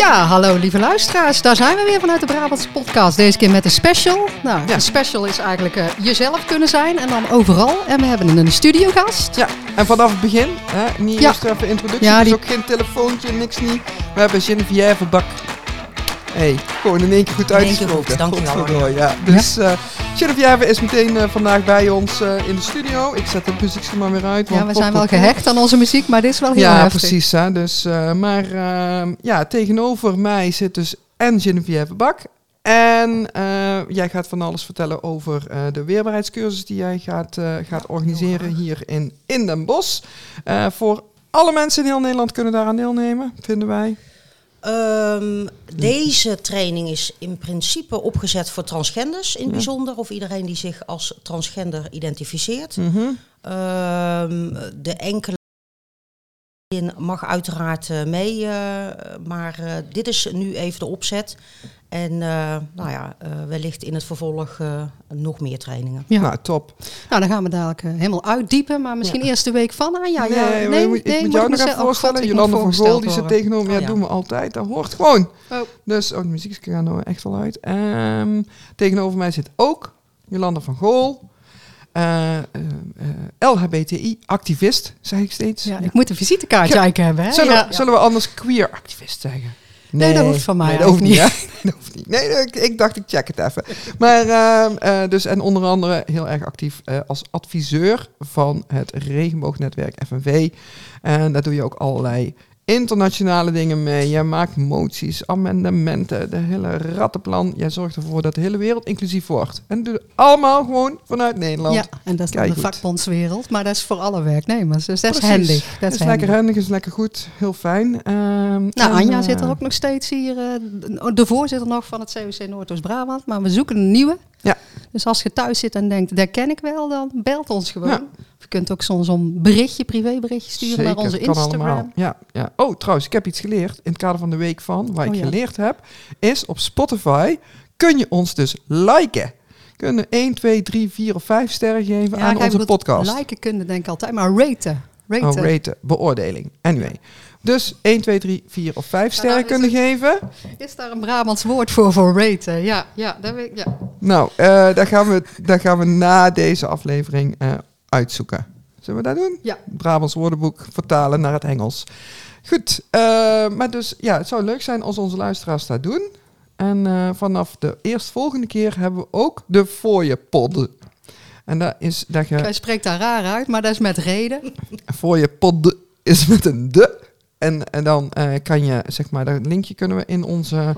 Ja, hallo lieve luisteraars. Daar zijn we weer vanuit de Brabants podcast. Deze keer met een special. Nou, Ja. een special is eigenlijk eh, jezelf kunnen zijn en dan overal. En we hebben een studiogast. Ja, en vanaf het begin, hè, niet Ja. eerst even introductie, Ja, dus ook geen telefoontje, niks niet. We hebben Geneviève Bak. Hey, gewoon in één keer goed In één keer uitgesproken. goed, dankjewel, Ja. Dus Geneviève is meteen eh, vandaag bij ons eh, in de studio. Ik zet het muziekje maar weer uit. Ja, want we pop, zijn wel pop, gehecht aan onze muziek, maar dit is wel heel Ja, heftig. precies. Hè? Dus, maar eh, ja, tegenover mij zit dus en Geneviève Bak. En jij gaat van alles vertellen over de weerbaarheidscursus die jij gaat, gaat organiseren hier in, in Den Bosch. Voor alle mensen in heel Nederland kunnen daaraan deelnemen, vinden wij. Ehm, deze training is in principe opgezet voor transgenders in het bijzonder. Of iedereen die zich als transgender identificeert. Mhm. Ehm, de enkele mag uiteraard eh, mee. eh, maar eh, dit is nu even de opzet. En eh, nou ja, eh, wellicht in het vervolg eh, nog meer trainingen. Ja. Nou, top. Nou, dan gaan we dadelijk helemaal uitdiepen. Maar misschien eerst de week van nee, ja, je moet, ik moet jou nog even voorstellen. Jolanda van Gool, die zit tegenover me. Ja, Oh, ja. doen we altijd. Dat hoort gewoon. Oh. Dus, oh, de muziek gaat nou echt wel uit. Ehm, tegenover mij zit ook Jolanda van Gool. eh, eh, eh, LHBTI-activist, zeg ik steeds. Ja, ik moet een visitekaartje Ja. eigenlijk hebben. Hè? Zullen, ja. zullen we anders queer-activist zeggen? Nee, dat hoeft van mij Nee, dat hoeft niet. dat hoeft niet. Nee, ik, ik dacht, ik check het even. Maar, ehm, eh, dus, en onder andere heel erg actief eh, als adviseur van het regenboognetwerk FNV. En daar doe je ook allerlei internationale dingen mee. Jij maakt moties, amendementen, de hele rattenplan. Jij zorgt ervoor dat de hele wereld inclusief wordt. En dat doe je allemaal gewoon vanuit Nederland. Ja, en dat is dan de goed. vakbondswereld, maar dat is voor alle werknemers. Dus dat is handig. Dat Dat is lekker handig. is lekker goed, heel fijn. Ehm, Nou, en, Anja eh, zit er ook nog steeds hier, eh, de voorzitter nog van het COC Noordoost-Brabant, maar we zoeken een nieuwe. Ja. Dus als je thuis zit en denkt, daar ken ik wel, dan belt ons gewoon. Ja. Je kunt ook soms een berichtje, privéberichtje sturen naar onze Instagram. allemaal. Ja, ja. Oh, trouwens, ik heb iets geleerd in het kader van de week van. Oh, ik ja. geleerd heb, is op Spotify kun je ons dus liken. Kunnen 1, 2, 3, 4 of 5 sterren geven Ja, aan kijk, onze podcast. Liken kunnen denk ik altijd, maar raten. raten. Oh, raten, beoordeling. Anyway. Dus 1, 2, 3, 4 of 5 sterren nou, is kunnen geven. Is daar een Brabants woord voor, voor raten? Ja, ja, dat weet ik. Ja. Nou, eh daar, gaan we, daar gaan we na deze aflevering eh, uitzoeken. Zullen we dat doen? Ja. Brabants woordenboek vertalen naar het Engels. Goed, eh, maar dus ja, het zou leuk zijn als onze luisteraars dat doen. En eh, vanaf de eerstvolgende keer hebben we ook de fooiepod. En dat is dat je Hij spreekt daar raar uit, maar dat is met reden. fooiepod is met een de. En, en dan eh, kan je, zeg maar, dat linkje kunnen we in onze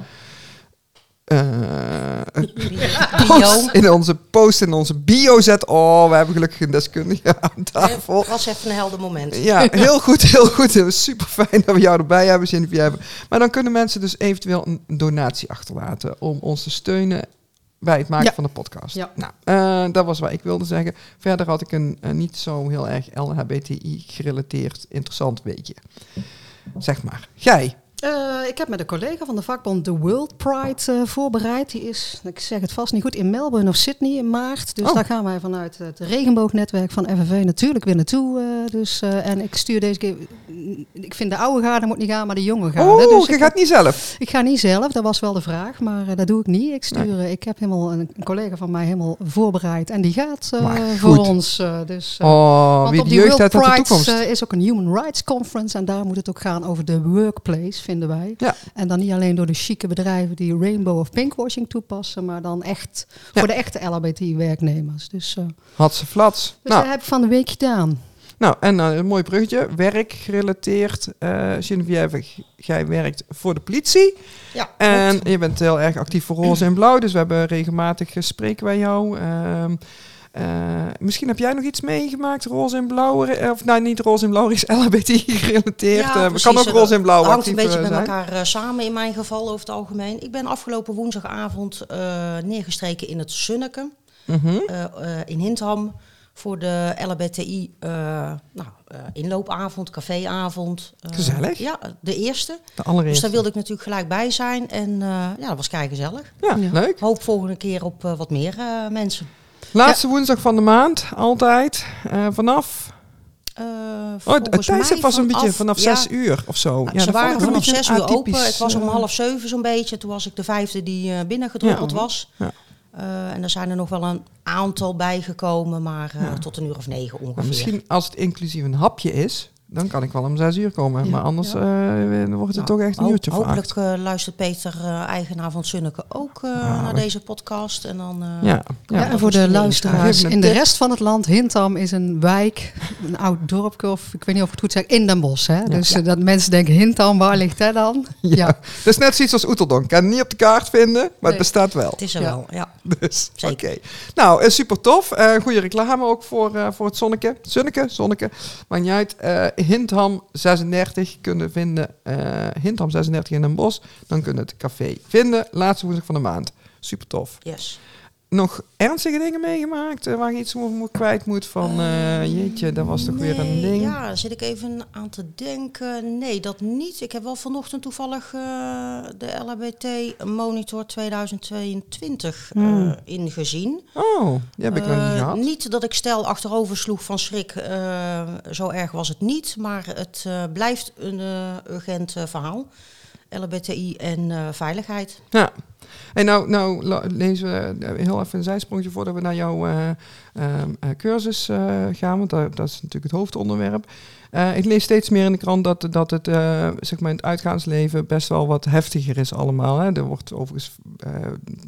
eh, post, in onze post, in onze bio zetten. Oh, we hebben gelukkig een deskundige aan tafel. Het was even een helder moment. Ja, heel goed, heel goed. Het is super fijn dat we jou erbij hebben, Geneviève. Maar dan kunnen mensen dus eventueel een donatie achterlaten om ons te steunen bij het maken Ja. van de podcast. Ja. Nou, eh, dat was wat ik wilde zeggen. Verder had ik een, een niet zo heel erg LHBTI gerelateerd interessant weetje. Zeg maar. Jij. Eh, ik heb met een collega van de vakbond de World Pride eh, voorbereid. Die is, ik zeg het vast niet goed, in Melbourne of Sydney in maart. Dus Oh. daar gaan wij vanuit het regenboognetwerk van FNV natuurlijk weer naartoe. eh, dus, en ik stuur deze keer... Ik vind de oude garde moet niet gaan, maar de jonge garde. Oh, dus je ik, gaat niet zelf. ik ga niet zelf, dat was wel de vraag, maar dat doe ik niet. Ik, stuur, ik heb helemaal een, een collega van mij helemaal voorbereid en die gaat voor ons. dus, Oh, want wie op die jeugd World Pride toekomst. is ook een Human Rights Conference en daar moet het ook gaan over de workplace, vinden wij. Ja. En dan niet alleen door de chique bedrijven die rainbow of pinkwashing toepassen, maar dan echt Ja. voor de echte LHBT-werknemers. Dus, eh, Had ze flats. dus nou, dat heb ik van de week gedaan. nou, en eh, een mooi bruggetje. Werk gerelateerd. eh Geneviève, jij werkt voor de politie. Ja, En je bent heel erg actief voor Roze en Blauw. Dus we hebben regelmatig gesprekken bij jou. Ehm, eh, misschien heb jij nog iets meegemaakt, roze en blauw. eh, Of nou, niet roze en blauw, is LHBT gerelateerd. Ja, Eh, precies. kan ook roze en blauw hangt actief een beetje met elkaar samen in mijn geval over het algemeen. Ik ben afgelopen woensdagavond neergestreken in het Sunneke Mhm. in Hintham voor de LHBTI nou, inloopavond, caféavond. Gezellig. Ja, de eerste. De allereerste. Dus daar wilde ik natuurlijk gelijk bij zijn. En ja, dat was kei gezellig. Ja, ja, leuk. Hoop volgende keer op wat meer mensen. Laatste woensdag van de maand, altijd. vanaf... oh, het tijdstip was een beetje vanaf ja, zes uur of zo. Ja, ze waren vanaf zes uur open. Het was om half zeven zo'n beetje. Toen was ik de vijfde die binnengedruppeld was. Uh, en er zijn er nog wel een aantal bijgekomen, maar uh, tot een uur of negen ongeveer. Maar misschien als het inclusief een hapje is, dan kan ik wel om zes uur komen. Ja, maar anders ja. uh, wordt het nou, toch echt een uurtje Hopelijk uh, luistert Peter, uh, eigenaar van Sunneke, ook naar deze podcast. En, dan, ja. Ja. en voor de luisteraars in de rest van het land, Hintam is een wijk, een oud dorpje, of ik weet niet of ik het goed zeg, in Den Bosch. Hè? Dus dat mensen denken, Hintam, waar ligt hij dan? Ja. Dat is net zoiets als Oeteldonk. Kan niet op de kaart vinden, maar nee. het bestaat wel. Het is er wel, ja. Dus, oké. Nou, super tof. goede reclame ook voor, voor het zonneke. Zonneke, zonneke. Maakt niet uit Hintham 36 kunnen vinden. Uh, Hintham 36 in een bos. Dan kunnen het café vinden. Laatste woensdag van de maand. Super tof. Yes. Nog ernstige dingen meegemaakt uh, waar je iets moet, kwijt moet van uh, jeetje, dat was toch nee, weer een ding? Ja, daar zit ik even aan te denken. Nee, dat niet. Ik heb wel vanochtend toevallig uh, de LHBT Monitor 2022 hmm. ingezien. Oh, die heb ik nog niet gehad. Niet dat ik stel achterover sloeg van schrik. zo erg was het niet, maar het blijft een urgent verhaal. LHBTI en veiligheid. Ja. En nou, nou lezen we heel even een zijsprongje voordat we naar jouw uh, uh, cursus gaan, want dat, dat, is natuurlijk het hoofdonderwerp. ik lees steeds meer in de krant dat, dat het, zeg maar het uitgaansleven best wel wat heftiger is allemaal. Hè. Er wordt overigens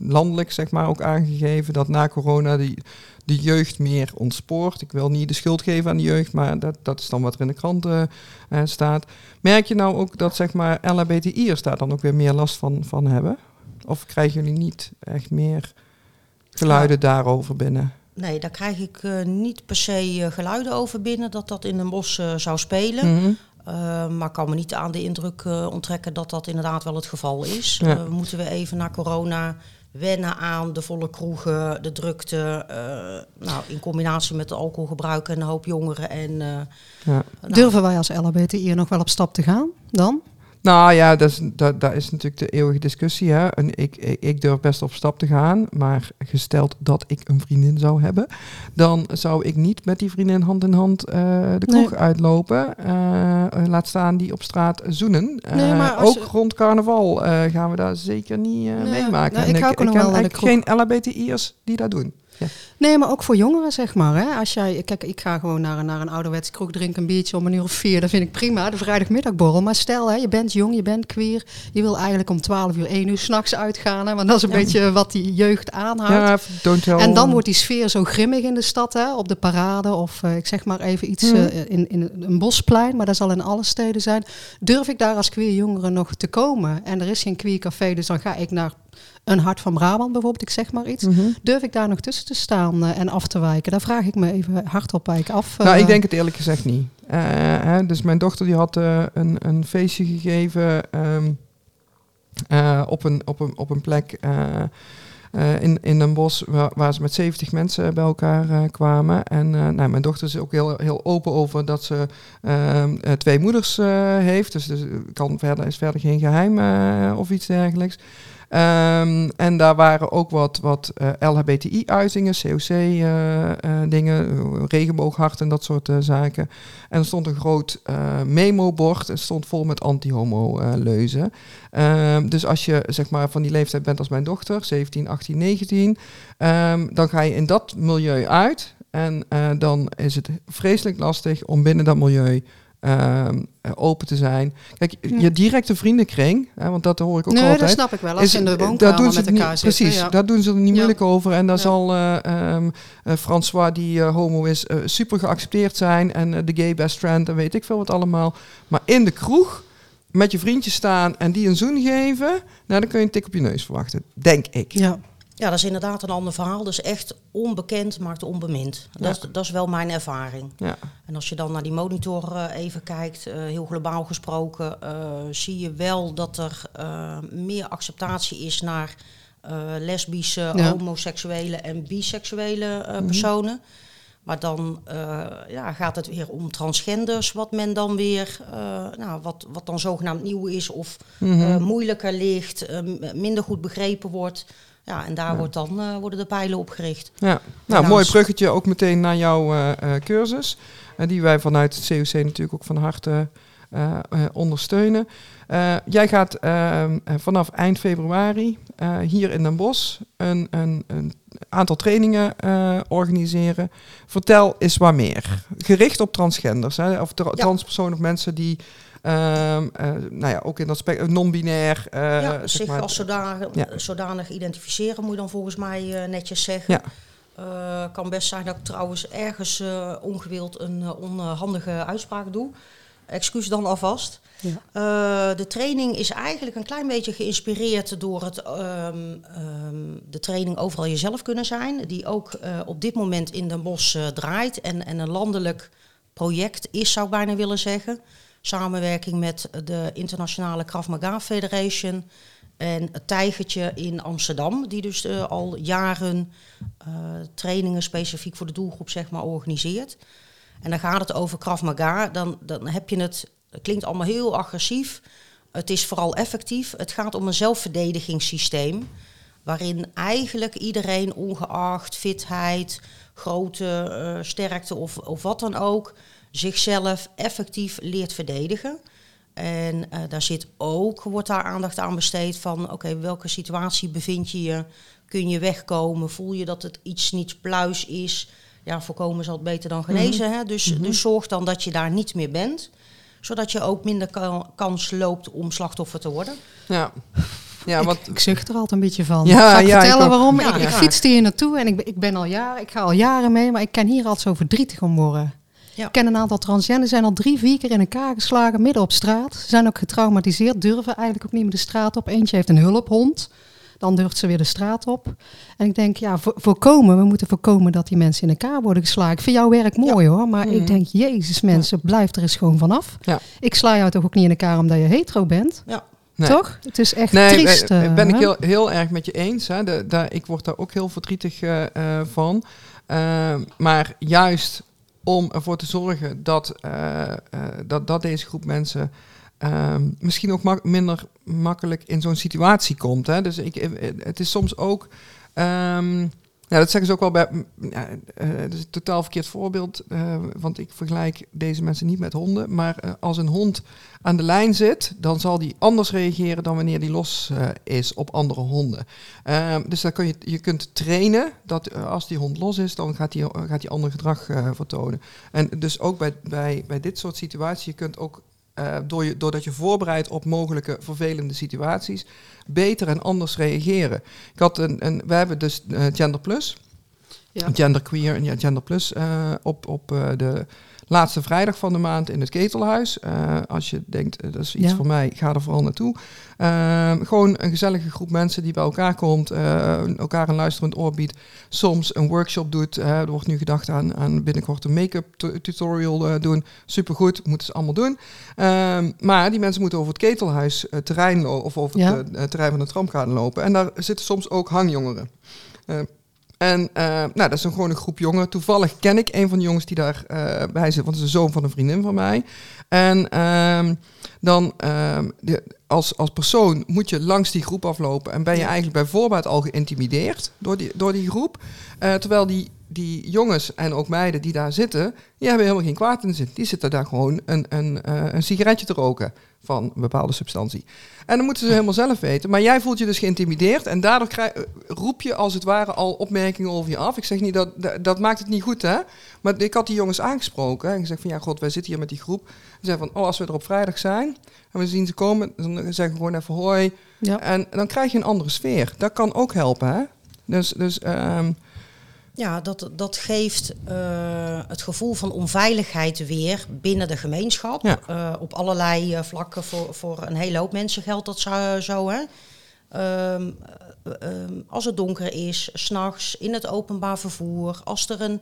landelijk zeg maar, ook aangegeven dat na corona die, de jeugd meer ontspoort. Ik wil niet de schuld geven aan de jeugd, maar dat, dat is dan wat er in de krant staat. Merk je nou ook dat zeg maar, LHBTI'ers daar dan ook weer meer last van, van hebben? Of krijgen jullie niet echt meer geluiden daarover binnen? Nee, daar krijg ik uh, niet per se uh, geluiden over binnen dat dat in een bos uh, zou spelen. Mm -hmm. maar kan me niet aan de indruk onttrekken dat dat inderdaad wel het geval is. Ja. moeten we even naar corona wennen aan de volle kroegen, de drukte. nou, in combinatie met de alcoholgebruik en een hoop jongeren. En, ja. nou. Durven wij als LHBTI nog wel op stap te gaan dan? Nou ja, dat is, dat, dat is natuurlijk de eeuwige discussie. Hè. En ik, ik, ik, durf best op stap te gaan, maar gesteld dat ik een vriendin zou hebben, dan zou ik niet met die vriendin hand in hand uh, de kroeg nee. uitlopen. Uh, laat staan die op straat zoenen. Nee, uh, ook je... rond carnaval gaan we daar zeker niet nee, meemaken. Nou, ik, ik, ik, ik ken eigenlijk geen LHBTI'ers die dat doen. Ja. Nee, maar ook voor jongeren, zeg maar. Hè. Als jij, kijk, ik ga gewoon naar, naar een ouderwets kroeg drinken, een biertje om een uur of vier. Dat vind ik prima, de vrijdagmiddagborrel. Maar stel, hè, je bent jong, je bent queer. Je wil eigenlijk om 12 uur, 1 uur s'nachts uitgaan. Hè, want dat is een ja. beetje wat die jeugd aanhoudt. Ja. En dan wordt die sfeer zo grimmig in de stad, hè, op de parade. Of uh, ik zeg maar even iets mm. uh, in, in een bosplein, maar dat zal in alle steden zijn. Durf ik daar als queer jongere nog te komen? En er is geen queer café, dus dan ga ik naar een hart van Brabant bijvoorbeeld, ik zeg maar iets. Mm -hmm. Durf ik daar nog tussen te staan uh, en af te wijken? Daar vraag ik me even hardop af. Nou, ik denk het eerlijk gezegd niet. Uh, hè, dus mijn dochter die had een, een feestje gegeven um, op, een, op, een, op een plek... Uh, in, in een bos waar, waar, ze met 70 mensen bij elkaar uh, kwamen. En uh, nou, mijn dochter is ook heel, heel open over dat ze ehm, twee moeders heeft. Dus, dus kan verder, is verder geen geheim of iets dergelijks. Um, en daar waren ook wat, wat uh, LHBTI-uitingen, COC-dingen, uh, uh, regenbooghart en dat soort zaken. En er stond een groot memo-bord en stond vol met anti-homo-leuzen. Um, dus als je zeg maar, van die leeftijd bent als mijn dochter, 17, 18, 19, um, dan ga je in dat milieu uit. En dan is het vreselijk lastig om binnen dat milieu uh, open te zijn. Kijk, ja. je directe vriendenkring, hè, want dat hoor ik ook nee, altijd. dat snap ik wel. Als is, in de woonkamer doen ze met elkaar niet, zitten, Precies, ja. daar doen ze er niet moeilijk over. En daar zal uh, um, uh, François, die uh, homo is, super geaccepteerd zijn. En de gay best friend en weet ik veel wat allemaal. Maar in de kroeg met je vriendjes staan en die een zoen geven, nou, dan kun je een tik op je neus verwachten, denk ik. Ja. Ja, dat is inderdaad een ander verhaal. Dus echt onbekend maakt onbemind. Dat, is, dat is wel mijn ervaring. Ja. En als je dan naar die monitor uh, even kijkt, uh, heel globaal gesproken, uh, zie je wel dat er meer acceptatie is naar lesbische, ja. homoseksuele en biseksuele mm -hmm. personen. Maar dan ja, gaat het weer om transgenders, wat men dan weer, nou, wat, wat dan zogenaamd nieuw is of mm -hmm. uh, moeilijker ligt, minder goed begrepen wordt. Ja, en daar Ja. wordt dan, worden de pijlen op gericht. Ja, nou, mooi bruggetje ook meteen naar jouw eh, eh, cursus. eh, die wij vanuit het COC natuurlijk ook van harte eh, eh, ondersteunen. Eh, jij gaat ehm, eh, vanaf eind februari eh, hier in Den Bosch een, een, een aantal trainingen eh, organiseren. Vertel eens wat meer. Gericht op transgenders, hè, of tra- transpersonen of mensen die eh, nou ja, ook in dat spectrum non-binair. eh, ja, zeg zich maar, als zodanig, Ja. zodanig identificeren, moet je dan volgens mij eh, netjes zeggen. Ja. Eh, kan best zijn dat ik trouwens ergens eh, ongewild een eh, onhandige uitspraak doe. Excuus dan alvast. Ja. Eh, de training is eigenlijk een klein beetje geïnspireerd door het, ehm, ehm, de training Overal Jezelf kunnen zijn. Die ook eh, op dit moment in Den Bosch eh, draait. En, en een landelijk project is, zou ik bijna willen zeggen. Samenwerking met de Internationale Krav Maga Federation. En het Tijgertje in Amsterdam. Die dus eh, al jaren eh, trainingen specifiek voor de doelgroep zeg maar, organiseert. En dan gaat het over Krav Maga. Dan, dan heb je het, het klinkt allemaal heel agressief. Het is vooral effectief. Het gaat om een zelfverdedigingssysteem. Waarin eigenlijk iedereen, ongeacht fitheid, grootte, eh, sterkte of, of wat dan ook, zichzelf effectief leert verdedigen. En eh, daar zit ook, wordt daar aandacht aan besteed van, oké, welke situatie bevind je je? Kun je wegkomen? Voel je dat het iets niet pluis is? Ja, voorkomen zal het beter dan genezen. hè? Dus, dus zorg dan dat je daar niet meer bent. Zodat je ook minder ka- kans loopt om slachtoffer te worden. Ja, ja ik, wat, ik zucht er altijd een beetje van. Ja, Zal ik ja, ik vertellen waarom? Ja, ik, ik graag. fietste hier naartoe en ik, ben- ik ben al jaren, ik ga al jaren mee, maar ik ken hier altijd zo verdrietig om worden. Ja. Ik ken een aantal transgenders, zijn al drie, vier keer in elkaar geslagen, midden op straat. Ze zijn ook getraumatiseerd, durven eigenlijk ook niet meer de straat op. Eentje heeft een hulphond, dan durft ze weer de straat op. En ik denk, ja, vo- voorkomen, we moeten voorkomen dat die mensen in elkaar worden geslagen. Ik vind jouw werk mooi hoor, maar Mhm. ik denk, jezus mensen, blijf er eens gewoon vanaf. Ja. Ik sla jou toch ook niet in elkaar omdat je hetero bent, Ja, Nee. toch? Het is echt Nee, triest. eh, eh, ben ik heel, heel erg met je eens. Hè. De, ik word daar ook heel verdrietig eh, eh, van. Maar juist om ervoor te zorgen dat, eh, eh, dat, dat deze groep mensen ehm, misschien ook minder makkelijk in zo'n situatie komt. Hè. Dus ik, eh, het is soms ook. ehm, ja, dat zeggen ze ook wel bij. Ja, eh, het is een totaal verkeerd voorbeeld, eh, want ik vergelijk deze mensen niet met honden. Maar eh, als een hond aan de lijn zit, dan zal die anders reageren dan wanneer die los is op andere honden. Ehm, dus dan kun je, je kunt trainen dat als die hond los is, dan gaat die, gaat die ander gedrag vertonen. En dus ook bij, bij, bij dit soort situaties, je kunt ook eh, door je, doordat je voorbereidt op mogelijke vervelende situaties, beter en anders reageren. Ik had een, een, we hebben dus eh, Gender Plus, Ja. Genderqueer en ja, Gender Plus eh, op, op de laatste vrijdag van de maand in het Ketelhuis. Eh, als je denkt, eh, dat is iets Ja. voor mij, ga er vooral naartoe. Ehm, gewoon een gezellige groep mensen die bij elkaar komt, eh, elkaar een luisterend oor biedt. Soms een workshop doet. er wordt nu gedacht aan, aan binnenkort een make-up tu- tutorial doen. Supergoed, moeten ze allemaal doen. Ehm, maar die mensen moeten over het Ketelhuis terrein of over Ja. het terrein van de tram gaan lopen. En daar zitten soms ook hangjongeren. Eh, en eh, nou, dat is een, gewoon een groep jongeren. Toevallig ken ik een van de jongens die daar eh, bij zit, want het is een zoon van een vriendin van mij. En ehm, dan ehm, de, als, als persoon moet je langs die groep aflopen en ben je eigenlijk bij voorbaat al geïntimideerd door die, door die groep. Eh, terwijl die, die jongens en ook meiden die daar zitten, die hebben helemaal geen kwaad in de zin. Die zitten daar gewoon een, een, eh, een sigaretje te roken van een bepaalde substantie. En dan moeten ze helemaal zelf weten. Maar jij voelt je dus geïntimideerd en daardoor krijg, eh, roep je als het ware al opmerkingen over je af. Ik zeg niet dat, dat, dat maakt het niet goed, hè. Maar ik had die jongens aangesproken en gezegd van ja, god, wij zitten hier met die groep. Ze zeiden van, oh, als we er op vrijdag zijn en we zien ze komen, dan zeggen we gewoon even hoi. Ja. En dan krijg je een andere sfeer. Dat kan ook helpen, hè. Dus, dus ehm, Ja, dat, dat geeft eh, het gevoel van onveiligheid weer binnen de gemeenschap. Ja. Eh, op allerlei eh, vlakken voor, voor een hele hoop mensen geldt dat zo. zo hè? Ehm, eh, ehm, als het donker is, s'nachts in het openbaar vervoer, als er een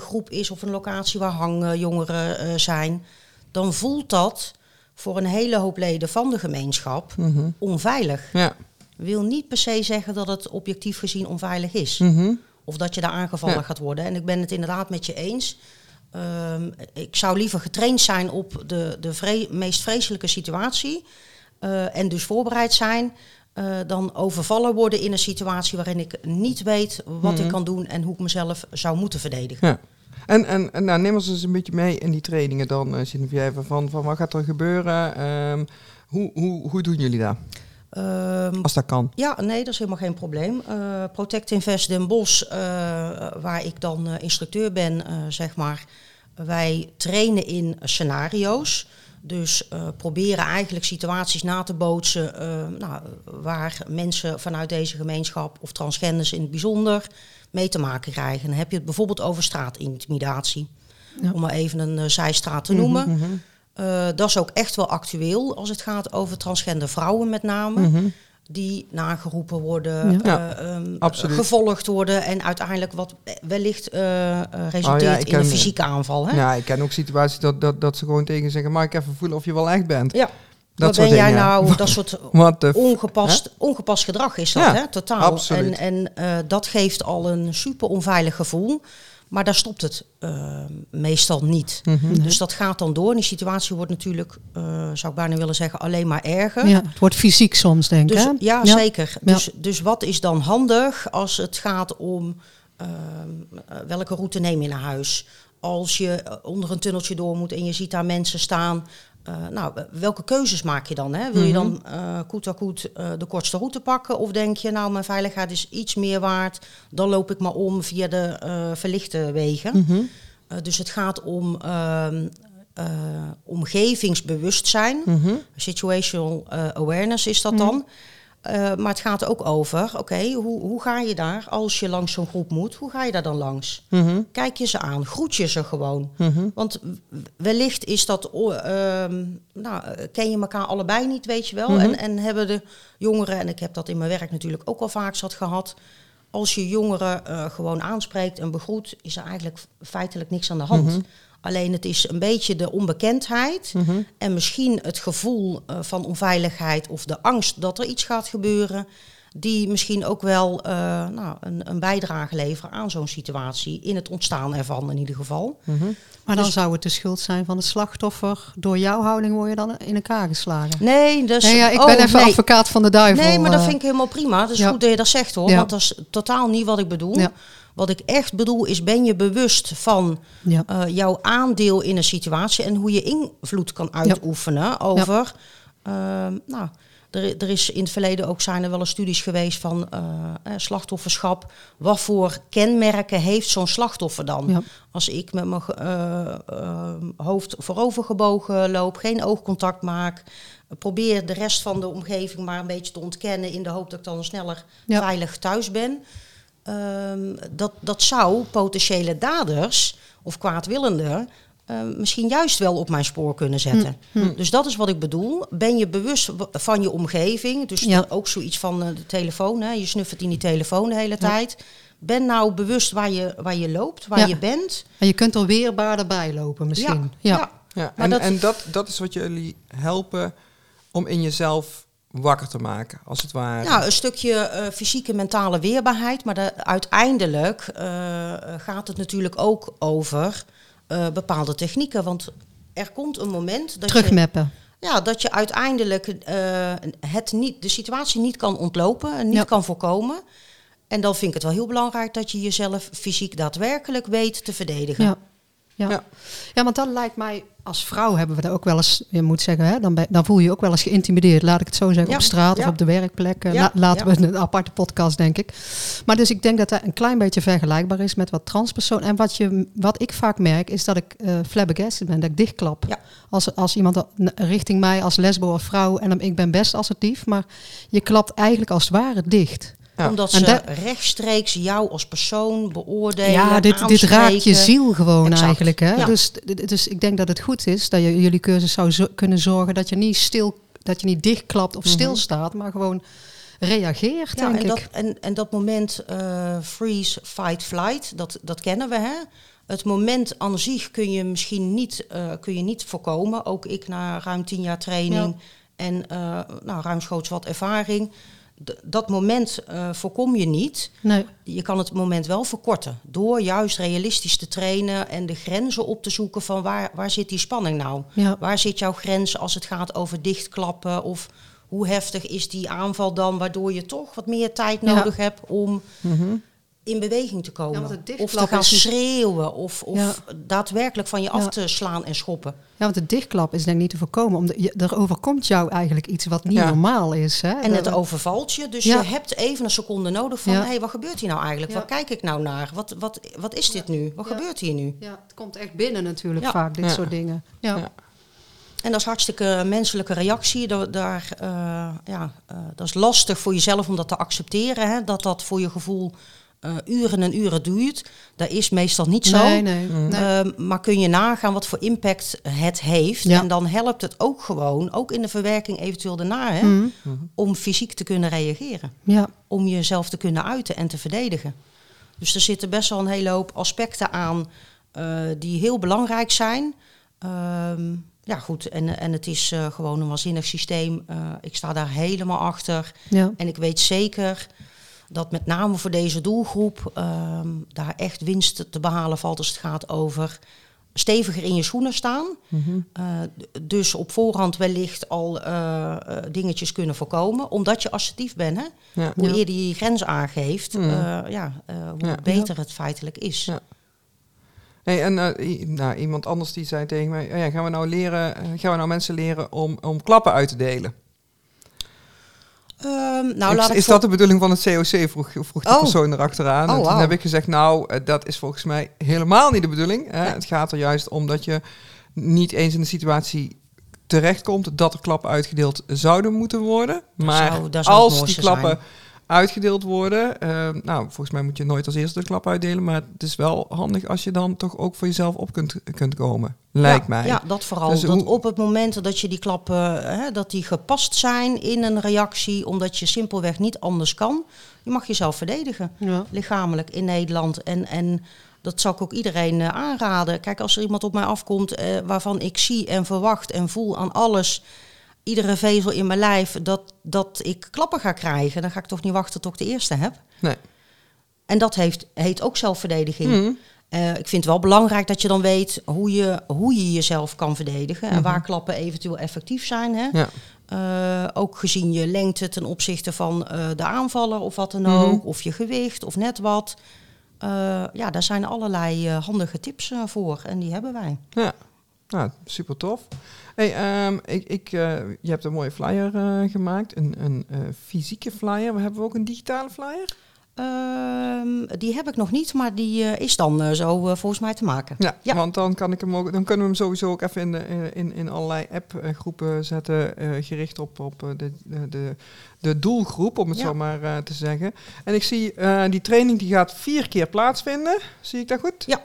groep is of een locatie waar hangjongeren zijn, dan voelt dat voor een hele hoop leden van de gemeenschap onveilig. ja. Wil niet per se zeggen dat het objectief gezien onveilig is Mhm. Of dat je daar aangevallen Ja. gaat worden. En ik ben het inderdaad met je eens. Ehm, ik zou liever getraind zijn op de, de vre- meest vreselijke situatie. eh, en dus voorbereid zijn. eh, dan overvallen worden in een situatie waarin ik niet weet wat Mhm. ik kan doen en hoe ik mezelf zou moeten verdedigen. Ja. En, en, en nou, neem ons eens een beetje mee in die trainingen dan, uh, Geneviève, van, van wat gaat er gebeuren? Ehm, hoe, hoe, hoe doen jullie dat? Ehm, Als dat kan. Ja, nee, dat is helemaal geen probleem. Eh, Protect Invest Den Bosch, eh, waar ik dan eh, instructeur ben, eh, zeg maar. Wij trainen in scenario's. Dus eh, proberen eigenlijk situaties na te bootsen eh, nou, waar mensen vanuit deze gemeenschap of transgenders in het bijzonder mee te maken krijgen. Dan heb je het bijvoorbeeld over straatintimidatie. Ja. Om maar even een zijstraat te noemen. Mhm, Eh, dat is ook echt wel actueel als het gaat over transgender vrouwen met name. mhm. Die nageroepen worden, Ja. Eh, ehm, gevolgd worden en uiteindelijk wat wellicht eh, resulteert Oh ja, ik in een fysieke aanval. Hè? Ja, ik ken ook situaties dat, dat, dat ze gewoon tegen zeggen, mag ik even voelen of je wel echt bent? Ja. Dat ben jij dingen. nou, dat soort ongepast, ongepast gedrag is dat, Ja, hè? totaal. absoluut. En, en dat geeft al een super onveilig gevoel. Maar daar stopt het eh, meestal niet. Mhm. Dus dat gaat dan door. En die situatie wordt natuurlijk, eh, zou ik bijna willen zeggen, alleen maar erger. Ja, het wordt fysiek soms, denk ik. Dus, ja, Ja. zeker. Dus, dus wat is dan handig als het gaat om eh, welke route neem je naar huis? Als je onder een tunneltje door moet en je ziet daar mensen staan. Eh, nou, welke keuzes maak je dan? Hè? Wil je dan eh koet à koet eh, de kortste route pakken? Of denk je, nou, mijn veiligheid is iets meer waard. Dan loop ik maar om via de verlichte wegen. Mhm. Dus het gaat om ehm, eh, omgevingsbewustzijn. Mhm. Situational awareness is dat dan. Eh, maar het gaat ook over, oké, hoe, hoe ga je daar als je langs zo'n groep moet? Hoe ga je daar dan langs? Mhm. Kijk je ze aan, groet je ze gewoon. Mhm. Want wellicht is dat, ehm, nou, eh, ken je elkaar allebei niet, weet je wel. Mhm. en, en hebben de jongeren, en ik heb dat in mijn werk natuurlijk ook al vaak zat gehad. Als je jongeren eh, gewoon aanspreekt en begroet, is er eigenlijk feitelijk niks aan de hand. Alleen het is een beetje de onbekendheid Mhm. en misschien het gevoel eh, van onveiligheid of de angst dat er iets gaat gebeuren, die misschien ook wel eh, nou, een, een bijdrage leveren aan zo'n situatie, in het ontstaan ervan in ieder geval. Mhm. Maar dan Dus- zou het de schuld zijn van het slachtoffer. Door jouw houding word je dan in elkaar geslagen. Nee, dus, Nee, ja, ik oh, ben even nee. advocaat van de duivel. Nee, maar dat eh. vind ik helemaal prima. Het is ja. goed dat je dat zegt hoor, Ja. want dat is totaal niet wat ik bedoel. Wat ik echt bedoel is, ben je bewust van Ja. eh, jouw aandeel in een situatie en hoe je invloed kan uitoefenen over. ehm, nou, er, er is in het verleden ook zijn er wel eens studies geweest van eh, eh, slachtofferschap. Wat voor kenmerken heeft zo'n slachtoffer dan? Ja. Als ik met mijn eh, eh, hoofd voorovergebogen loop, geen oogcontact maak, probeer de rest van de omgeving maar een beetje te ontkennen in de hoop dat ik dan sneller Ja. veilig thuis ben. Ehm, dat, dat zou potentiële daders of kwaadwillenden eh, misschien juist wel op mijn spoor kunnen zetten. Hm, Dus dat is wat ik bedoel. Ben je bewust van je omgeving? Dus Ja. ook zoiets van eh, de telefoon. Hè? Je snuffert in die telefoon de hele tijd. Ben nou bewust waar je, waar je loopt, waar Ja. je bent. En je kunt er weerbaarder bij lopen misschien. Ja. ja. En, dat- en dat, dat is wat jullie helpen om in jezelf wakker te maken, als het ware. Nou, een stukje eh, fysieke mentale weerbaarheid. Maar de- uiteindelijk eh, gaat het natuurlijk ook over eh, bepaalde technieken. Want er komt een moment dat je, Terugmappen. ja, dat je uiteindelijk eh, het niet, de situatie niet kan ontlopen en niet Ja. kan voorkomen. En dan vind ik het wel heel belangrijk dat je jezelf fysiek daadwerkelijk weet te verdedigen. Ja. Ja. Ja. Ja. want dan lijkt mij, als vrouw hebben we er ook wel eens, je moet zeggen, hè, dan, ben- dan voel je je ook wel eens geïntimideerd, laat ik het zo zeggen, Ja, op straat ja. of op de werkplek. Eh, la- laten we een aparte podcast, denk ik. Maar dus ik denk dat dat een klein beetje vergelijkbaar is met wat transpersoon. En wat, je, wat ik vaak merk, is dat ik eh flabbergasted ben, dat ik dichtklap. Als, als iemand richting mij als lesbo of vrouw, en dan, ik ben best assertief, maar je klapt eigenlijk als het ware dicht. Ja. Omdat ze dat- rechtstreeks jou als persoon beoordelen. Ja, dit, dit raakt je ziel gewoon Exact. eigenlijk. Hè? Ja. Dus, dus ik denk dat het goed is dat je jullie cursus zou zo- kunnen zorgen dat je niet stil, dat je niet dichtklapt of stilstaat, maar gewoon reageert, Ja, denk en dat, ik. en, en dat moment eh, freeze, fight, flight, dat, dat kennen we. Hè? Het moment aan zich kun je misschien niet, eh, kun je niet voorkomen. Ook ik na ruim tien jaar training en eh, nou, ruimschoots wat ervaring. Dat moment eh, voorkom je niet. Nee. Je kan het moment wel verkorten. Door juist realistisch te trainen en de grenzen op te zoeken van waar, waar zit die spanning nou? Ja. Waar zit jouw grens als het gaat over dichtklappen? Of hoe heftig is die aanval dan, waardoor je toch wat meer tijd Ja. nodig hebt om Mhm. In beweging te komen? Ja, of te gaan schreeuwen of, of Ja. daadwerkelijk van je af te slaan en schoppen. Ja, want de dichtklap is denk ik niet te voorkomen. Omdat je, er overkomt jou eigenlijk iets wat niet Ja. normaal is. Hè? En het overvalt je, dus Ja. je hebt even een seconde nodig van... Ja. hé, hey, wat gebeurt hier nou eigenlijk? Ja. Waar kijk ik nou naar? Wat, wat, wat is dit nu? Wat Ja. gebeurt hier nu? Ja, het komt echt binnen natuurlijk Ja. vaak, dit Ja. soort dingen. Ja. Ja. En dat is hartstikke menselijke reactie. Daar, daar, eh, ja, eh, dat is lastig voor jezelf om dat te accepteren. Hè? Dat dat voor je gevoel eh, uren en uren duurt. Dat is meestal niet zo. Nee, nee. Mm. nee. Ehm, maar kun je nagaan wat voor impact het heeft. Ja. En dan helpt het ook gewoon, ook in de verwerking eventueel daarna... Hè, Mhm. om fysiek te kunnen reageren. Ja. Om jezelf te kunnen uiten en te verdedigen. Dus er zitten best wel een hele hoop aspecten aan eh, die heel belangrijk zijn. Ehm, ja, goed. En, en het is eh, gewoon een waanzinnig systeem. Ik sta daar helemaal achter. Ja. En ik weet zeker dat met name voor deze doelgroep ehm, daar echt winst te behalen valt als het gaat over steviger in je schoenen staan. Mhm. Eh, dus op voorhand wellicht al eh, eh, dingetjes kunnen voorkomen. Omdat je assertief bent. Hè? Ja. Hoe Ja. eerder je je grens aangeeft, Mm. eh, ja, hoe beter het feitelijk is. Ja. Hey, en nou, iemand anders die zei tegen mij, oh ja, gaan we nou leren, gaan we nou mensen leren om, om klappen uit te delen? Ehm, nou, is laat ik is dat de bedoeling van het COC? Vroeg, vroeg die Oh. persoon erachteraan. Oh, en toen heb ik gezegd, nou, eh, dat is volgens mij helemaal niet de bedoeling. Hè. Ja. Het gaat er juist om dat je niet eens in de situatie terechtkomt dat er klappen uitgedeeld zouden moeten worden. Maar zou- als die klappen zijn. Uitgedeeld worden, eh, nou, volgens mij moet je nooit als eerste de klap uitdelen, maar het is wel handig als je dan toch ook voor jezelf op kunt, kunt komen. Lijkt ja, mij. Ja, dat vooral. Dus dat hoe- op het moment dat je die klappen, hè, dat die gepast zijn in een reactie, omdat je simpelweg niet anders kan. Je mag jezelf verdedigen, Ja. lichamelijk in Nederland. En, en dat zou ik ook iedereen eh, aanraden. Kijk, als er iemand op mij afkomt eh, waarvan ik zie en verwacht en voel aan alles, iedere vezel in mijn lijf, dat, dat ik klappen ga krijgen, dan ga ik toch niet wachten tot ik de eerste heb. Nee. En dat heeft, heet ook zelfverdediging. Mhm. Eh, ik vind het wel belangrijk dat je dan weet hoe je, hoe je jezelf kan verdedigen. En waar klappen eventueel effectief zijn. Hè? Ja. Eh, ook gezien je lengte ten opzichte van eh, de aanvaller of wat dan Mhm. ook. Of je gewicht of net wat. Ja, daar zijn allerlei handige tips voor. En die hebben wij. Ja, nou, super tof. Hey, ehm, ik, ik, eh, je hebt een mooie flyer eh, gemaakt, een, een eh, fysieke flyer. We hebben ook een digitale flyer. Ehm, die heb ik nog niet, maar die is dan zo volgens mij te maken. Ja, Ja. want dan, kan ik hem ook, dan kunnen we hem sowieso ook even in, de, in, in allerlei appgroepen zetten, gericht op, op de, de, de, doelgroep, om het Ja. zo maar te zeggen. En ik zie, die training die gaat vier keer plaatsvinden. Zie ik dat goed? Ja.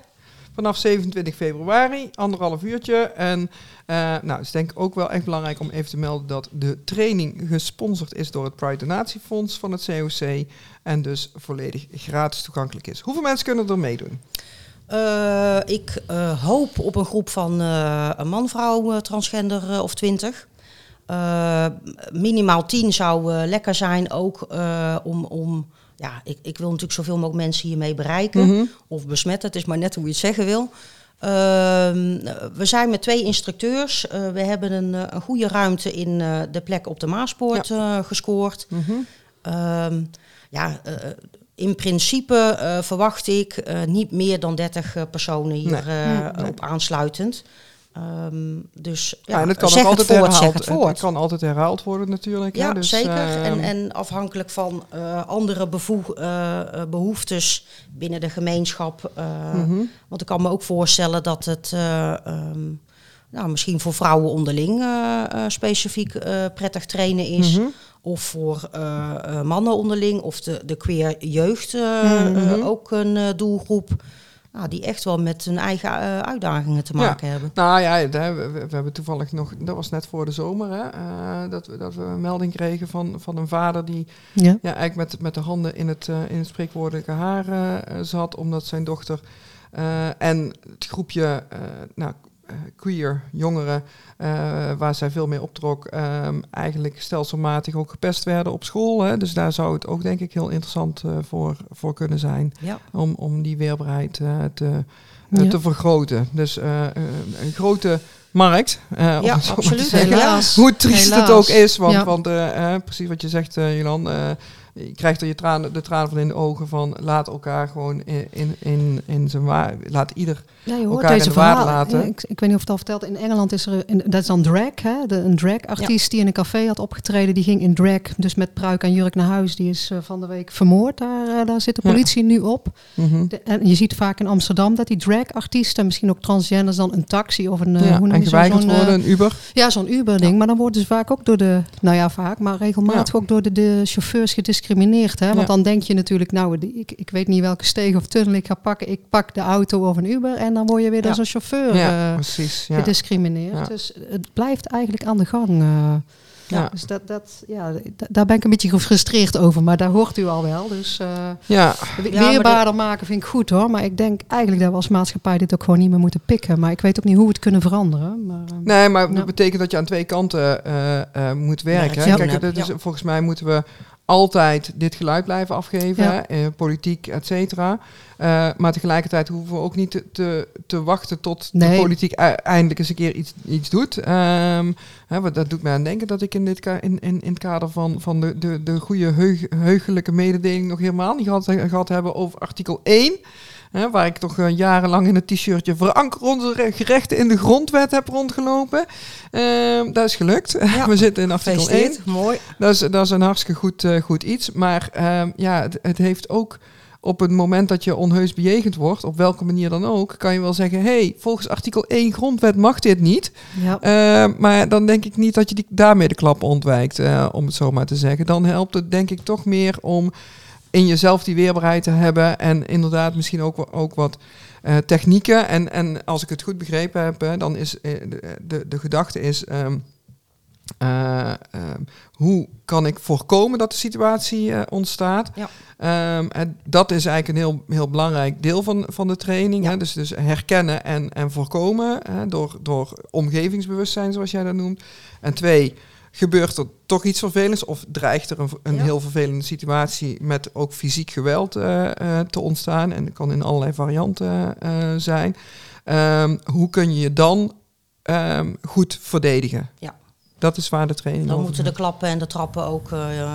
Vanaf 27 februari, anderhalf uurtje. En eh, nou, het is denk ik ook wel echt belangrijk om even te melden dat de training gesponsord is door het Pride Donatiefonds van het COC. En dus volledig gratis toegankelijk is. Hoeveel mensen kunnen er meedoen? Eh, ik eh, hoop op een groep van een man, vrouw, eh, transgender of twintig. Minimaal tien zou lekker zijn ook om... om ja, ik, ik wil natuurlijk zoveel mogelijk mensen hiermee bereiken. Mhm. Of besmetten, het is maar net hoe je het zeggen wil. Ehm, we zijn met twee instructeurs. Eh, we hebben een, eh, een goede ruimte in eh, de plek op de Maaspoort gescoord. Mhm. Ehm, ja, in principe verwacht ik niet meer dan 30 eh, personen hier Nee. Nee. op aansluitend. Ehm, dus ja, Ja, en het kan ook altijd herhaald, zeg het voort. het kan altijd herhaald worden natuurlijk. Ja, hè, dus, zeker. ehm, en, en afhankelijk van eh, andere bevoeg, eh, behoeftes binnen de gemeenschap. mhm. Want ik kan me ook voorstellen dat het eh, ehm, nou, misschien voor vrouwen onderling specifiek prettig trainen is. Mhm. Of voor mannen onderling. Of de, de queer jeugd Mhm. ook een doelgroep. Nou, die echt wel met hun eigen eh, uitdagingen te Ja. maken hebben. Nou ja, we, hebben toevallig nog, dat was net voor de zomer, hè, eh, dat, we, dat we een melding kregen van, van een vader die Ja. ja, eigenlijk met, met de handen in het, eh, in het spreekwoordelijke haar eh, zat, omdat zijn dochter eh, en het groepje, eh, nou, queer jongeren, eh, waar zij veel mee optrok, ehm, eigenlijk stelselmatig ook gepest werden op school. Hè. Dus daar zou het ook denk ik heel interessant eh, voor, voor kunnen zijn Ja. om, om die weerbaarheid eh, te, eh, Ja. te vergroten. Dus eh, eh, een grote markt. eh, om Ja, absoluut. zeggen. Helaas. Hoe triest het ook is, want, Ja. want eh, eh, precies wat je zegt, eh Jolan, eh, je krijgt er je tranen, de tranen van in de ogen van laat elkaar gewoon in, in, in, in zijn waar, laat ieder. Ja, je hoort elkaar in deze de laten. Ja, ik, ik weet niet of het al verteld. In Engeland is er een, dat is dan drag, hè? De, een drag-artiest die in een café had opgetreden. Die ging in drag, dus met pruik en jurk naar huis. Die is eh, van de week vermoord. Daar, eh, daar zit de politie nu op. Mhm. De- en je ziet vaak in Amsterdam dat die drag-artiesten, misschien ook transgenders, dan een taxi of een. ja, hoe noem je zo'n, worden, een Uber. ja, zo'n Uber-ding. Maar dan worden ze vaak ook door de, nou ja, vaak, maar regelmatig ook door de, de chauffeurs gediscrimineerd. Hè? Want dan denk je natuurlijk, nou, ik, ik weet niet welke steeg of tunnel ik ga pakken. Ik pak de auto of een Uber en dan word je weer Ja. zo'n chauffeur Ja, eh, precies. Ja. gediscrimineerd. Ja. Dus het blijft eigenlijk aan de gang. eh. Ja. Dus dat, dat, ja, daar ben ik een beetje gefrustreerd over, maar daar hoort u al wel. Dus eh, ja, weerbaarder maken vind ik goed hoor. Maar ik denk eigenlijk dat we als maatschappij dit ook gewoon niet meer moeten pikken. Maar ik weet ook niet hoe we het kunnen veranderen. Maar, eh, Nee, maar dat Ja. betekent dat je aan twee kanten eh, eh, moet werken. hè. Kijk, dat is, Ja. volgens mij moeten we altijd dit geluid blijven afgeven, Ja. hè, eh, politiek, et cetera. Eh, maar tegelijkertijd hoeven we ook niet te, te, te wachten tot de politiek e- eindelijk eens een keer iets, iets doet. Ehm, hè, want dat doet mij aan denken dat ik in, dit ka- in, in, in het kader van, van de, de, de goede heug, heugelijke mededeling nog helemaal niet gehad, gehad hebben over artikel 1. Hè, waar ik toch eh, jarenlang in het t-shirtje veranker onze re- gerechten in de grondwet heb rondgelopen. Ehm, dat is gelukt. Ja. We zitten in artikel 1. Gefeliciteerd. Mooi. Dat is, dat is een hartstikke goed, eh, goed iets. Maar ehm, ja, het, het heeft ook op het moment dat je onheus bejegend wordt, op welke manier dan ook, kan je wel zeggen: hey, volgens artikel 1 grondwet mag dit niet. ja. Eh, maar dan denk ik niet dat je die, daarmee de klap ontwijkt, eh, om het zo maar te zeggen. Dan helpt het denk ik toch meer om in jezelf die weerbaarheid te hebben en inderdaad misschien ook, ook wat eh, technieken. En, en als ik het goed begrepen heb, hè, dan is eh, de, de, de gedachte is... ehm, eh, ehm, hoe kan ik voorkomen dat de situatie ontstaat? Ja. Ehm, en dat is eigenlijk een heel, heel belangrijk deel van, van de training. Ja. Hè? Dus, dus herkennen en, en voorkomen hè? Door, door omgevingsbewustzijn, zoals jij dat noemt. En twee, gebeurt er toch iets vervelends of dreigt er een, een Ja. heel vervelende situatie met ook fysiek geweld eh, eh, te ontstaan? En dat kan in allerlei varianten eh, zijn. Ehm, hoe kun je je dan ehm, goed verdedigen? Ja. Dat is waar de training Dan moeten de klappen en de trappen ook eh, eh,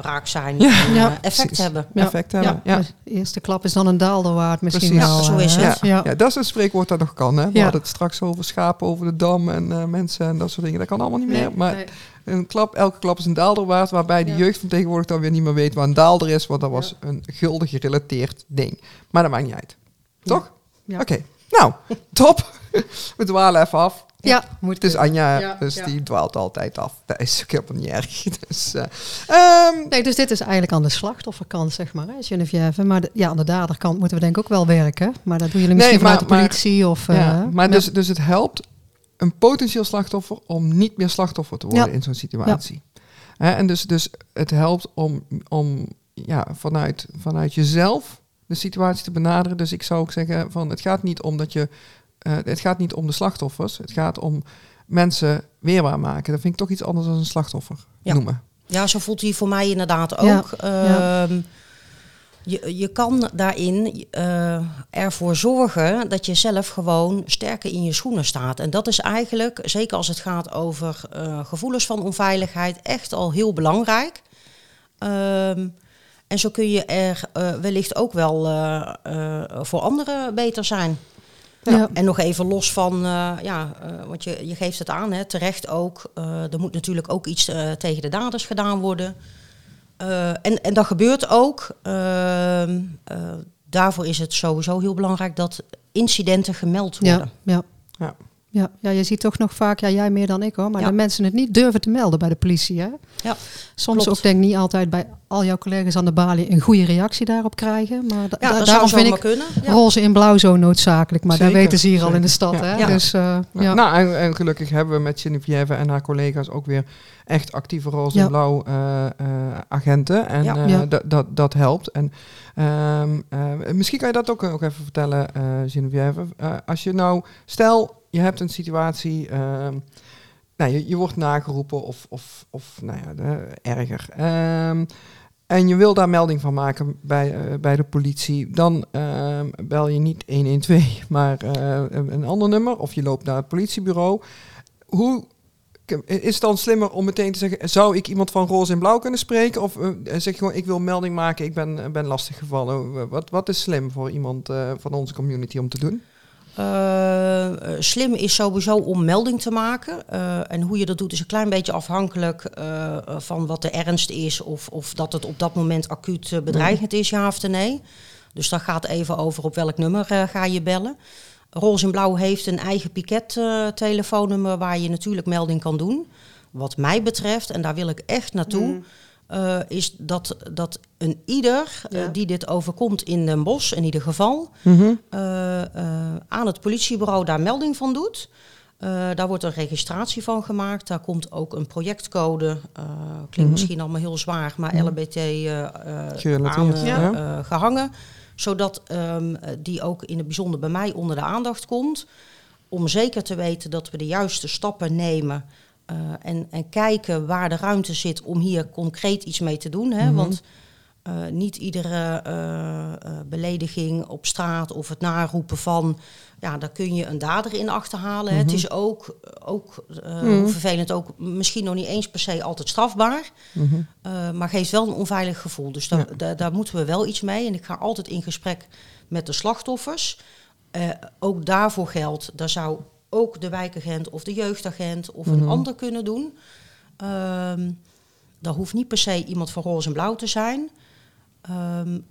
raak zijn Ja. en Ja, eh, effect precies. hebben. Ja. effect hebben. Ja. de eerste klap is dan een daalder waard misschien Precies. wel. Ja, zo is het. Ja, Ja. ja, dat is een spreekwoord dat nog kan. Hè? We Ja. hadden het straks over schapen over de dam en eh, mensen en dat soort dingen. Dat kan allemaal niet meer. Nee, maar nee. een klap, elke klap is een daalder waard, waarbij de jeugd van tegenwoordig dan weer niet meer weet waar een daalder is, want dat was een gulden gerelateerd ding. Maar dat maakt niet uit. Toch? Ja. Oké. Nou, top. We dwalen even af. Ja, moet Het is Anja, Ja, dus ja. die dwaalt altijd af. Dat is ook helemaal niet erg. Dus, eh, ehm, Nee, dus dit is eigenlijk aan de slachtofferkant, zeg maar, hè, Geneviève. Maar de, ja, aan de daderkant moeten we denk ik ook wel werken. Maar dat doen jullie Nee, misschien maar- vanuit de politie of... ja, eh, maar ja. dus, dus het helpt een potentieel slachtoffer om niet meer slachtoffer te worden Ja. in zo'n situatie. Hè, en dus, dus het helpt om, om ja, vanuit, vanuit jezelf de situatie te benaderen. Dus ik zou ook zeggen van het gaat niet om dat je eh, het gaat niet om de slachtoffers. Het gaat om mensen weerbaar maken. Dat vind ik toch iets anders dan een slachtoffer Ja. noemen. Ja, zo voelt hij voor mij inderdaad Ja, ook. Ehm, je, je kan daarin eh, ervoor zorgen dat je zelf gewoon sterker in je schoenen staat. En dat is eigenlijk, zeker als het gaat over eh, gevoelens van onveiligheid, echt al heel belangrijk. Ehm, en zo kun je er eh, wellicht ook wel voor anderen beter zijn. Ja. En nog even los van, eh, ja, eh, want je, je geeft het aan, hè, terecht ook. eh, er moet natuurlijk ook iets eh, tegen de daders gedaan worden. Eh, en, en dat gebeurt ook. Ehm, eh, daarvoor is het sowieso heel belangrijk dat incidenten gemeld worden. Ja, ja. Ja. Ja, ja, je ziet toch nog vaak, ja, jij meer dan ik hoor, maar Ja. dat mensen het niet durven te melden bij de politie. Hè? Ja, Soms klopt. ook denk ik niet altijd bij al jouw collega's aan de balie een goede reactie daarop krijgen. Maar da- ja da- daarom zou vind ik kunnen. Ja. roze in blauw zo noodzakelijk. Maar Zeker, dat weten ze hier al in de stad. Ja. Hè? Ja. Dus, eh, Ja. ja. Nou, en, en gelukkig hebben we met Geneviève en haar collega's ook weer echt actieve roze Ja. en blauw eh, eh, agenten. En Ja. eh, Ja. dat, dat, dat helpt. En ehm, eh, misschien kan je dat ook, ook even vertellen, eh Geneviève. Eh, als je nou, stel je hebt een situatie, ehm, nou, je, je wordt nageroepen of, of, of nou ja, erger. Ehm, en je wil daar melding van maken bij, eh, bij de politie, dan ehm, bel je niet 112, maar eh, een, ander nummer of je loopt naar het politiebureau. Hoe is het dan slimmer om meteen te zeggen, zou ik iemand van roze en blauw kunnen spreken? Of eh, zeg je gewoon, ik wil melding maken, ik ben, ben lastiggevallen. Wat, wat is slim voor iemand van onze community om te doen? Uh, slim is sowieso om melding te maken. Uh, en hoe je dat doet is een klein beetje afhankelijk van wat de ernst is. Of, of dat het op dat moment acuut bedreigend is, ja of nee. Dus dat gaat even over op welk nummer ga je bellen. Roze in Blauw heeft een eigen piket-telefoonnummer waar je natuurlijk melding kan doen. Wat mij betreft, en daar wil ik echt naartoe, mm. Uh, is dat, dat een ieder uh, die dit overkomt in Den Bosch, in ieder geval, mm -hmm. uh, aan het politiebureau daar melding van doet. daar wordt een registratie van gemaakt. Daar komt ook een projectcode. klinkt mm -hmm. misschien allemaal heel zwaar, maar Mhm. LBT aan ja. gehangen zodat um, die ook in het bijzonder bij mij onder de aandacht komt. Om zeker te weten dat we de juiste stappen nemen. Uh, en, en, kijken waar de ruimte zit om hier concreet iets mee te doen. Hè? Mhm. Mm -hmm. Want uh, niet iedere uh, belediging op straat of het naroepen van... ja, daar kun je een dader in achterhalen. Mm -hmm. Het is ook, ook mm -hmm. vervelend, ook misschien nog niet eens per se altijd strafbaar... Mhm. maar geeft wel een onveilig gevoel. Dus daar, ja. daar moeten we wel iets mee. En ik ga altijd in gesprek met de slachtoffers. ook daarvoor geldt, daar zou ook de wijkagent of de jeugdagent of Mhm. een ander kunnen doen. Um, dat hoeft niet per se iemand van roze en blauw te zijn. Um,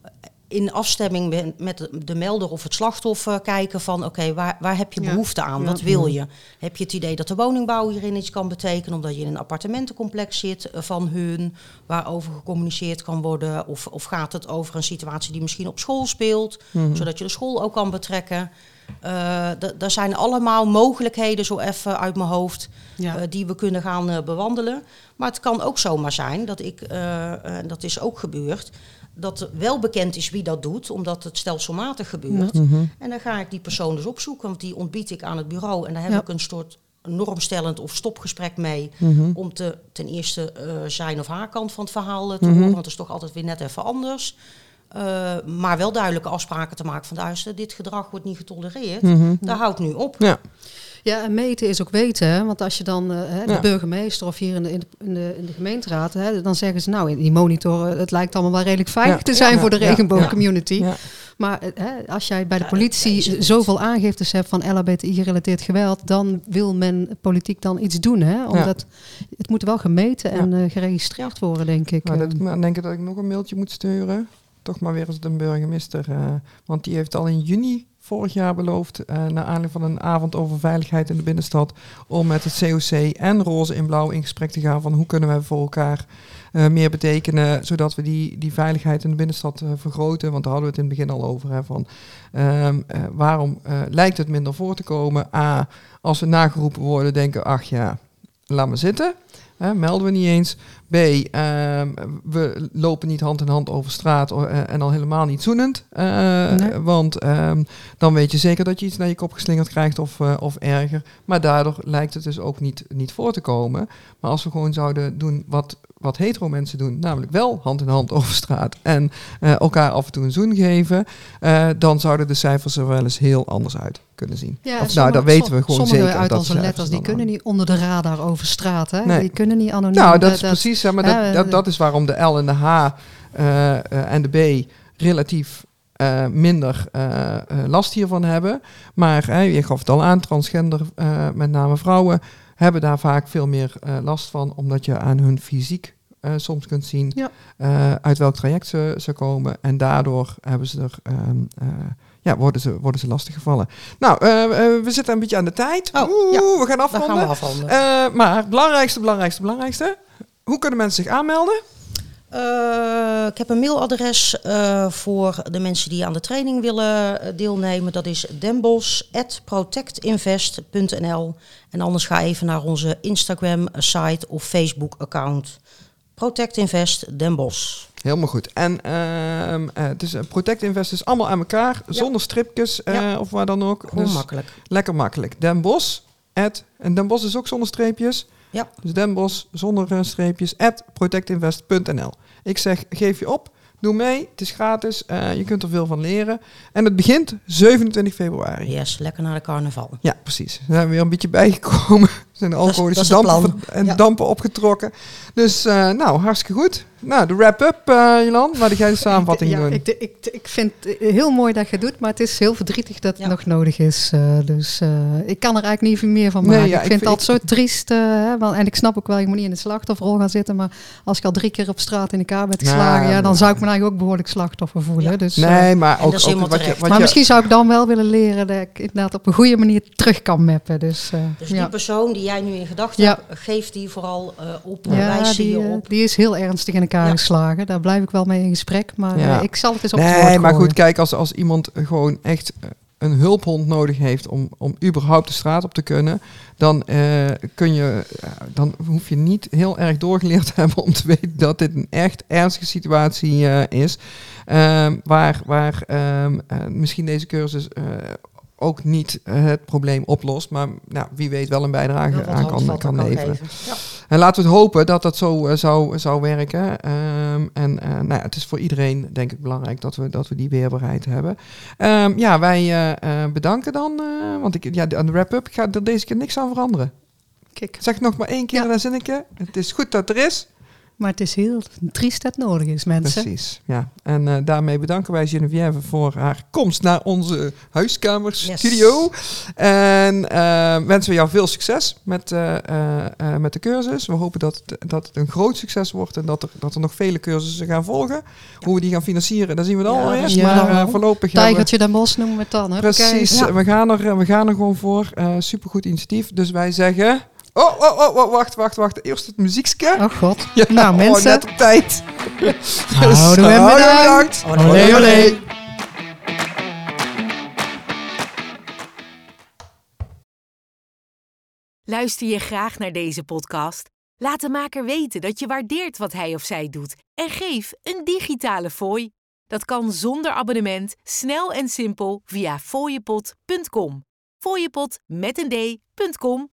in afstemming met, de, de melder of het slachtoffer kijken van... oké, okay, waar, waar heb je behoefte ja. aan? Wat Ja. wil je? Heb je het idee dat de woningbouw hierin iets kan betekenen... omdat je in een appartementencomplex zit uh, van hun... waarover gecommuniceerd kan worden? Of, of gaat het over een situatie die misschien op school speelt... Mhm. zodat je de school ook kan betrekken... Uh, daar zijn allemaal mogelijkheden, zo even uit mijn hoofd, ja. uh, die we kunnen gaan uh, bewandelen. Maar het kan ook zomaar zijn dat ik, en dat is ook gebeurd, dat wel bekend is wie dat doet, omdat het stelselmatig gebeurt. Mm -hmm. En dan ga ik die persoon dus opzoeken, want die ontbied ik aan het bureau. En daar heb ja. ik een soort normstellend of stopgesprek mee, Mhm. mm -hmm. om te, ten eerste zijn of haar kant van het verhaal te Mhm. horen, want het is toch altijd weer net even anders. Uh, maar wel duidelijke afspraken te maken van luister, dit gedrag wordt niet getolereerd. Mm -hmm. Daar houdt nu op. Ja. Ja, en meten is ook weten. Hè? Want als je dan uh, de ja. burgemeester of hier in de, in de, in de gemeenteraad, hè, dan zeggen ze nou in die monitor, het lijkt allemaal wel redelijk veilig ja. te zijn ja, voor de regenboogcommunity. Maar hè, als jij bij de politie zoveel aangiftes hebt van LHBTI-gerelateerd geweld, dan wil men politiek dan iets doen. Hè? Omdat het moet wel gemeten en uh, geregistreerd worden, denk ik. Dat, maar denk ik dat ik nog een mailtje moet sturen toch maar weer eens de burgemeester. Uh, want die heeft al in juni vorig jaar beloofd, uh, naar aanleiding van een avond over veiligheid in de binnenstad, om met het COC en Roze in Blauw in gesprek te gaan van hoe kunnen we voor elkaar uh, meer betekenen, zodat we die, die veiligheid in de binnenstad vergroten. Want daar hadden we het in het begin al over. Hè, van, ehm, waarom lijkt het minder voor te komen? A, als we nageroepen worden, denken ach ja, laat maar zitten. Hè, melden we niet eens. B, uh, we lopen niet hand in hand over straat uh, en al helemaal niet zoenend. Nee. Want um, dan weet je zeker dat je iets naar je kop geslingerd krijgt of, uh, of erger. Maar daardoor lijkt het dus ook niet, niet voor te komen. Maar als we gewoon zouden doen wat, wat hetero mensen doen, namelijk wel hand in hand over straat en uh, elkaar af en toe een zoen geven, uh, dan zouden de cijfers er wel eens heel anders uit kunnen zien. Ja, of, sommige, nou, dat weten we gewoon sommige zeker. uit dat onze letters die kunnen niet onder de radar over straat. Hè? Nee. Die kunnen niet anoniem. Nou, dat is precies, hè, maar dat, uh, dat, dat is waarom de L en de H uh, en de B relatief uh, minder uh, last hiervan hebben. Maar je gaf het al aan, transgender, uh, met name vrouwen, hebben daar vaak veel meer last van, omdat je aan hun fysiek soms kunt zien ja. uit welk traject ze, ze komen. En daardoor hebben ze er. ja, worden ze, worden ze lastig gevallen. Nou, we zitten een beetje aan de tijd. Oh, Oeh, ja. we gaan afronden. gaan we afronden. maar belangrijkste, belangrijkste, belangrijkste. Hoe kunnen mensen zich aanmelden? Uh, ik heb een mailadres uh, voor de mensen die aan de training willen deelnemen. Dat is denbos.protectinvest.nl En anders ga even naar onze Instagram site of Facebook account. Protect Invest Den Bosch. Helemaal goed. En ehm eh, dus eh, Protect Invest is allemaal aan elkaar, zonder stripjes eh, Ja. of waar dan ook. Gewoon Dus makkelijk. lekker makkelijk. Den Bosch, at, en Den Bosch is ook zonder streepjes. Ja. Dus Den Bosch zonder streepjes, at protectinvest.nl. Ik zeg, geef je op, doe mee, het is gratis, eh, je kunt er veel van leren. En het begint 27 februari. Yes, lekker naar de carnaval. Ja, precies. We zijn weer een beetje bijgekomen. Zijn de Dat is- alcoholische dat is dampen, en Ja. dampen opgetrokken. Dus eh, nou, hartstikke goed. Nou, de wrap-up, eh Jolan. Laat jij de samenvatting ja, doen. Ik, ik, ik vind het heel mooi dat je het doet, maar het is heel verdrietig dat het Ja. nog nodig is. eh, dus eh, ik kan er eigenlijk niet veel meer van Nee, maken. ja, ik ik vind het altijd zo triest. hè, want, en ik snap ook wel, je moet niet in de slachtofferrol gaan zitten. Maar als ik al drie keer op straat in elkaar ben Ja, geslagen, ja, dan zou ik me eigenlijk ook behoorlijk slachtoffer voelen. Ja. Dus, nee, maar ook, dat wat je, wat maar je, misschien zou ik dan wel willen leren dat ik inderdaad op een goede manier terug kan mappen. Dus, eh, Dus ja. die persoon die jij nu in gedachten Ja. hebt, geef die vooral eh, op. Ja, wijs die, die, je eh, op. die is heel ernstig in elkaar Ja. geslagen. Daar blijf ik wel mee in gesprek. Maar Ja. eh, ik zal het eens op het woord Nee, maar gooien. goed, kijk, als, als iemand gewoon echt een hulphond nodig heeft om, om überhaupt de straat op te kunnen, dan, eh, kun je, dan hoef je niet heel erg doorgeleerd te hebben om te weten dat dit een echt ernstige situatie eh, is. Ehm, waar waar ehm, eh, misschien deze cursus eh, ook niet eh, het probleem oplost, maar nou, wie weet wel een bijdrage aan kan, kan leveren. Ja. En laten we het hopen dat dat zo eh, zou, zou werken. Ehm, en eh, nou ja, het is voor iedereen, denk ik, belangrijk dat we, dat we die weerbaarheid hebben. Ehm, ja, wij bedanken dan. want ik, ja, aan de wrap-up ik ga er deze keer niks aan veranderen. Kijk, Zeg nog maar één keer Ja. dat zinnetje. Het is goed dat er is. Maar het is heel triest dat het nodig is, mensen. Precies. Ja. En eh, daarmee bedanken wij Geneviève voor haar komst naar onze huiskamerstudio. En eh, wensen we jou veel succes met, eh, met de cursus. We hopen dat, het- dat het een groot succes wordt en dat er, dat er nog vele cursussen gaan volgen. Hoe we die gaan financieren, dan zien we dan Ja, dat zien we maar voorlopig we- Tijgertje Den Bos noemen we het dan. Hè? Precies, we, gaan er, we gaan er gewoon voor. Supergoed initiatief. Dus wij zeggen... Oh, oh, oh, oh, wacht, wacht, wacht. Eerst het muziekske. Oh god. Ja, nou oh, mensen, net op tijd. Houden we hem Houden we bedankt. bedankt. Olé, olé. Luister je graag naar deze podcast? Laat de maker weten dat je waardeert wat hij of zij doet en geef een digitale fooi. Dat kan zonder abonnement, snel en simpel via fooiepot.com. Fooiepot met een d.com